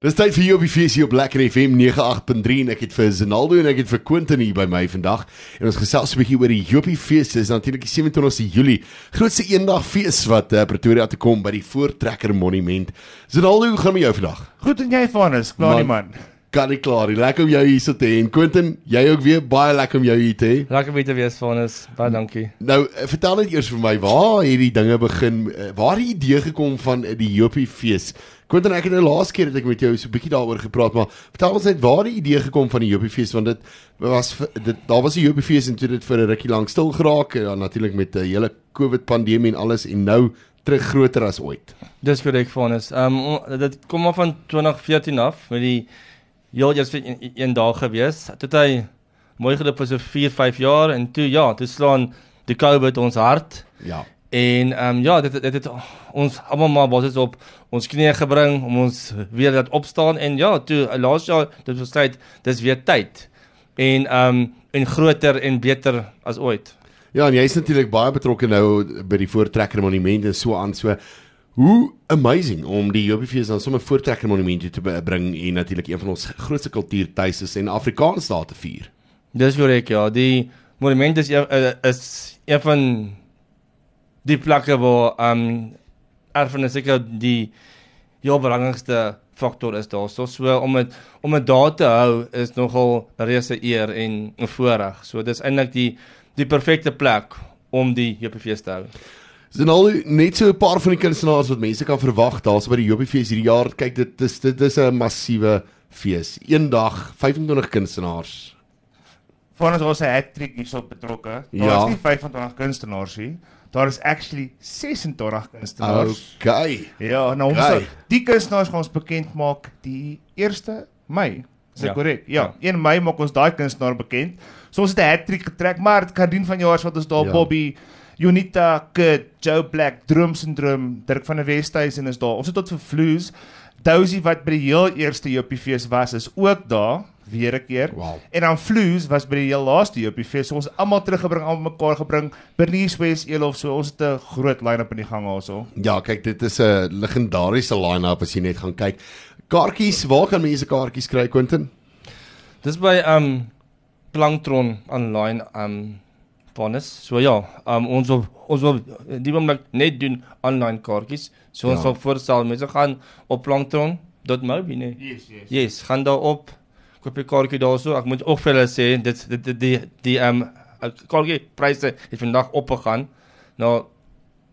Dis tyd vir jou op die feesie op Lekker FM 98.3 en ek het vir Zenaldo en ek het vir Quentin hier by my vandag en ons gesels 'n bietjie oor die Jopie fees. Dit is natuurlik die 27ste Julie, grootste eendag fees wat uh, Pretoria toe kom by die Voortrekker Monument. Zenaldo, hoe gaan dit met jou vandag? Goed en jy Vanus, klaar nie man. Kan ek klaar. Lekker om jou hier so te hê. En Quentin, jy ook weer baie lekker om jou hier te hê. Lekker om te wees Vanus. Baie dankie. Nou, eh, vertel net eers vir my waar hierdie dinge begin, eh, waar die idee gekom van die Jopie fees. Quentin, ek het nou laas keer dat ek met jou so 'n bietjie daaroor gepraat, maar vertel ons net waar die idee gekom van die Jopie fees want dit was dit daar was 'n Jopie fees en toe dit vir 'n rukkie lank stil geraak en ja, natuurlik met 'n hele COVID pandemie en alles en nou terug groter as ooit. Dis korrek Vanus. Ehm um, dit kom maar van 2014 af met die heel eers een, een dag gewees. Toe hy mooi geloop vir so 4, 5 jaar en toe ja, toe slaan die COVID ons hart. Ja. En ehm um, ja, dit dit het ons almal maar basis op ons knieë gebring om ons weer laat opstaan en ja, toe laas jaar dit was tyd, dis weer tyd. En ehm um, en groter en beter as ooit. Ja, en jy's natuurlik baie betrokke nou by die Voortrekker Monument en so aan so. Hoe amazing om die Jobbiefees dan sommer Voortrekker Monument te bring en natuurlik een van ons grootste kultuurtuistes en Afrikaans daar te vier. Dis korrek ja, die monument is uh, is een van die plekke waar um, erfenis ek die heel belangrikste faktor is daar. So, so om dit om dit daar te hou is nogal 'n reuse eer en 'n voorreg. So dis eintlik die die perfekte plek om die JPFees te hou. Dis nou net so 'n paar van die kunstenaars wat mense kan verwag daar's by die JPFees hierdie jaar. Kyk dit is dit is 'n massiewe fees. Eendag 25 kunstenaars. Voordat ons 'n hat-trick hierso betrokke. Daar ja. is nie 25 kunstenaars hier. Daar is actually 26 kunstenaars. Okay. Ja, nou ons okay. die kunstenaars gaan ons bekend maak die 1 Mei. Is dit korrek? Ja. ja, 1 Mei maak ons daai kunstenaar bekend. So ons het 'n hattrick getrek, maar dit kan dien van jare wat ons daar ja. Bobby Unita, Kid, Joe Black, Droom Syndrome, Dirk van der Westhuizen is daar. Ons het tot vir Vloes. Dousie wat by die heel eerste JPFees was, is ook daar weer 'n keer. Wow. En dan Flues was by die heel laaste op die fees. So ons almal teruggebring, almal mekaar gebring. Bernice West Elof, so ons het 'n groot line-up in die gang also. Ja, kyk, dit is 'n legendariese line-up as jy net gaan kyk. Kaartjies, waar kan mense kaartjies kry, Quentin? Dis by um Planktron online um bonus. So ja, um ons wil ons wil die oomblik net doen online kaartjies. So ons ja. sal voorstel mense gaan op planktron.mobi nee. Yes, yes. Yes, gaan daar op koop 'n kaartjie daarso. Ek moet ook vir hulle sê dit dit die die die um, kaartjie pryse het vandag opgegaan na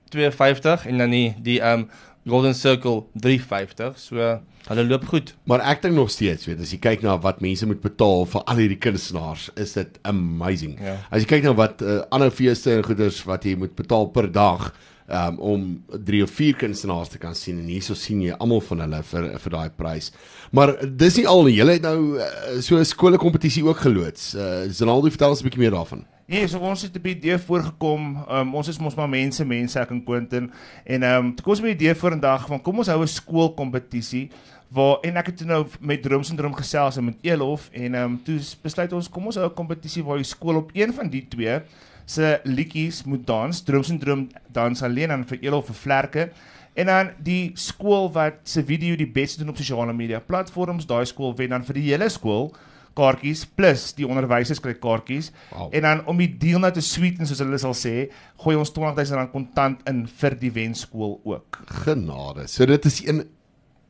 250 en dan die die um, Golden Circle 350. So hulle loop goed. Maar ek dink nog steeds, weet as jy kyk na wat mense moet betaal vir al hierdie kunstenaars, is dit amazing. Ja. As jy kyk na wat uh, ander feeste en goeders wat jy moet betaal per dag, um, om drie of vier kunstenaars te kan sien en hierso sien jy almal van hulle vir vir daai prys. Maar dis nie al nie. Julle het nou uh, so 'n skoolkompetisie ook geloods. Uh, Ronaldo vertel ons 'n bietjie meer daarvan. Yes, ons het 'n bietjie voorgekom. Um, ons is mos maar mense, mense ek en Quentin en ehm um, kom ons met 'n idee vir 'n dag van kom ons hou 'n skoolkompetisie waar en ek het nou met Droom Syndroom gesels en met Elof en ehm um, toe besluit ons kom ons hou 'n kompetisie waar die skool op een van die twee se liedjies moet dans, Droom Syndroom dans alleen en vir Elof vir vlerke. En dan die skool wat se video die beste doen op sosiale media platforms, daai skool wen dan vir die hele skool kaartjies plus die onderwysers kry kaartjies. Wow. En dan om die deal nou te sweeten soos hulle sal sê, gooi ons 20000 rand kontant in vir die wenskool ook. Genade. So dit is 'n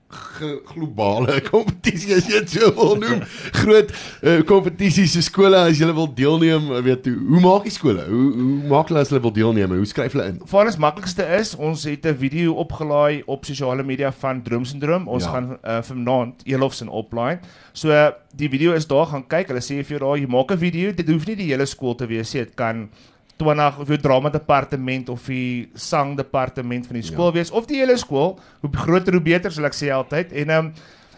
globale kompetisie as jy dit so wil noem. Groot uh, kompetisies se skole as jy wil deelneem, weet jy, hoe maak die skole? Hoe hoe maak hulle as hulle wil deelneem? Hoe skryf hulle in? Vir ons maklikste is, ons het 'n video opgelaai op sosiale media van Droom Syndroom. Ons ja. gaan uh, vanaand Elofs in oplaai. So uh, die video is daar, gaan kyk. Hulle sê vir jou daar, jy maak 'n video. Dit hoef nie die hele skool te wees nie. Dit kan 20 of jou drama departement of die sang departement van die skool ja. wees of die hele skool, hoe groter hoe beter sal ek sê altyd. En ehm um,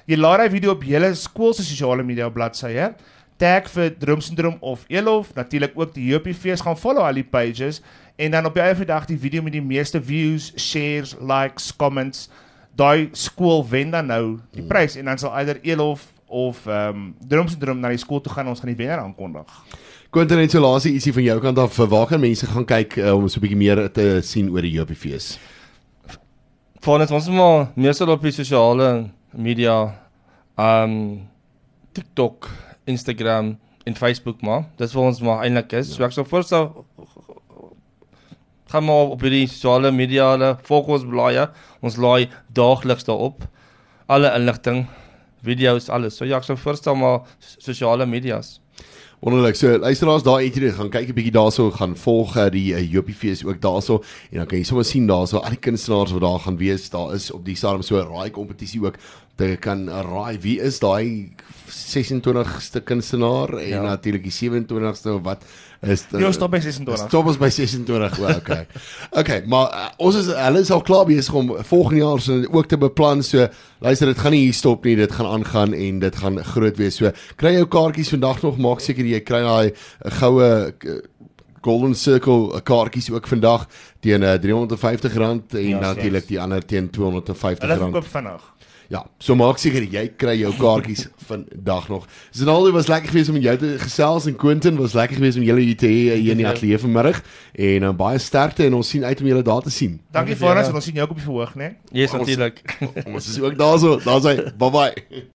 jy laai daai video op hele skool se sosiale media bladsye. Tag vir Droom Syndroom of Elof, natuurlik ook die JPF's gaan follow al die pages en dan op die einde dag die video met die meeste views, shares, likes, comments, daai skool wen dan nou die hmm. prys en dan sal either Elof of ehm um, Droom Syndroom na die skool toe gaan ons gaan die wenner aankondig. Quentin het so laasie ietsie van jou kant af waar kan mense gaan kyk uh, om so 'n bietjie meer te sien oor die JPFees. Voornet ons maar meestal op die sosiale media um TikTok, Instagram en Facebook maar. Dis vir ons maar eintlik is. Ja. So ek sal voorstel gaan maar op hierdie sosiale media, hulle volg ons blaaie. Ons laai daagliks daarop alle inligting, video's, alles. So ja, ek sal voorstel maar sosiale media's. Wonderlik. So luisteraars daar het jy gaan kyk 'n bietjie daarso gaan volg uh, die uh, Jopie fees ook daarso en dan kan jy sommer sien daarso al die kunstenaars wat daar gaan wees. Daar is op die stadium so 'n raai kompetisie ook. Jy kan raai wie is daai 26ste kunstenaar en ja. natuurlik die 27ste of wat is dit? Ja, stop by 26. Stop ons by 26. Well, okay. okay, maar uh, ons is hulle is al klaar besig om volgende jaar se ook te beplan. So luister, dit gaan nie hier stop nie. Dit gaan aangaan en dit gaan groot wees. So kry jou kaartjies vandag nog, maak seker jy kry daai uh, goue uh, Golden Circle uh, kaartjies ook vandag teen uh, R350 en ja, natuurlik die ander teen R250. Hulle verkoop vinnig. Ja, so maak seker jy kry jou kaartjies vandag nog. Ronaldo was lekker geweest om jou te gesels en Quentin was lekker geweest om julle hier te hê hier in die ja. ateljee vanmiddag en uh, baie sterkte en ons sien uit om julle daar te sien. Dankie ons en ons sien jou op die verhoog, né? Nee? Ja, yes, natuurlik. Ons is ook daarso. Daar's hy. Bye bye.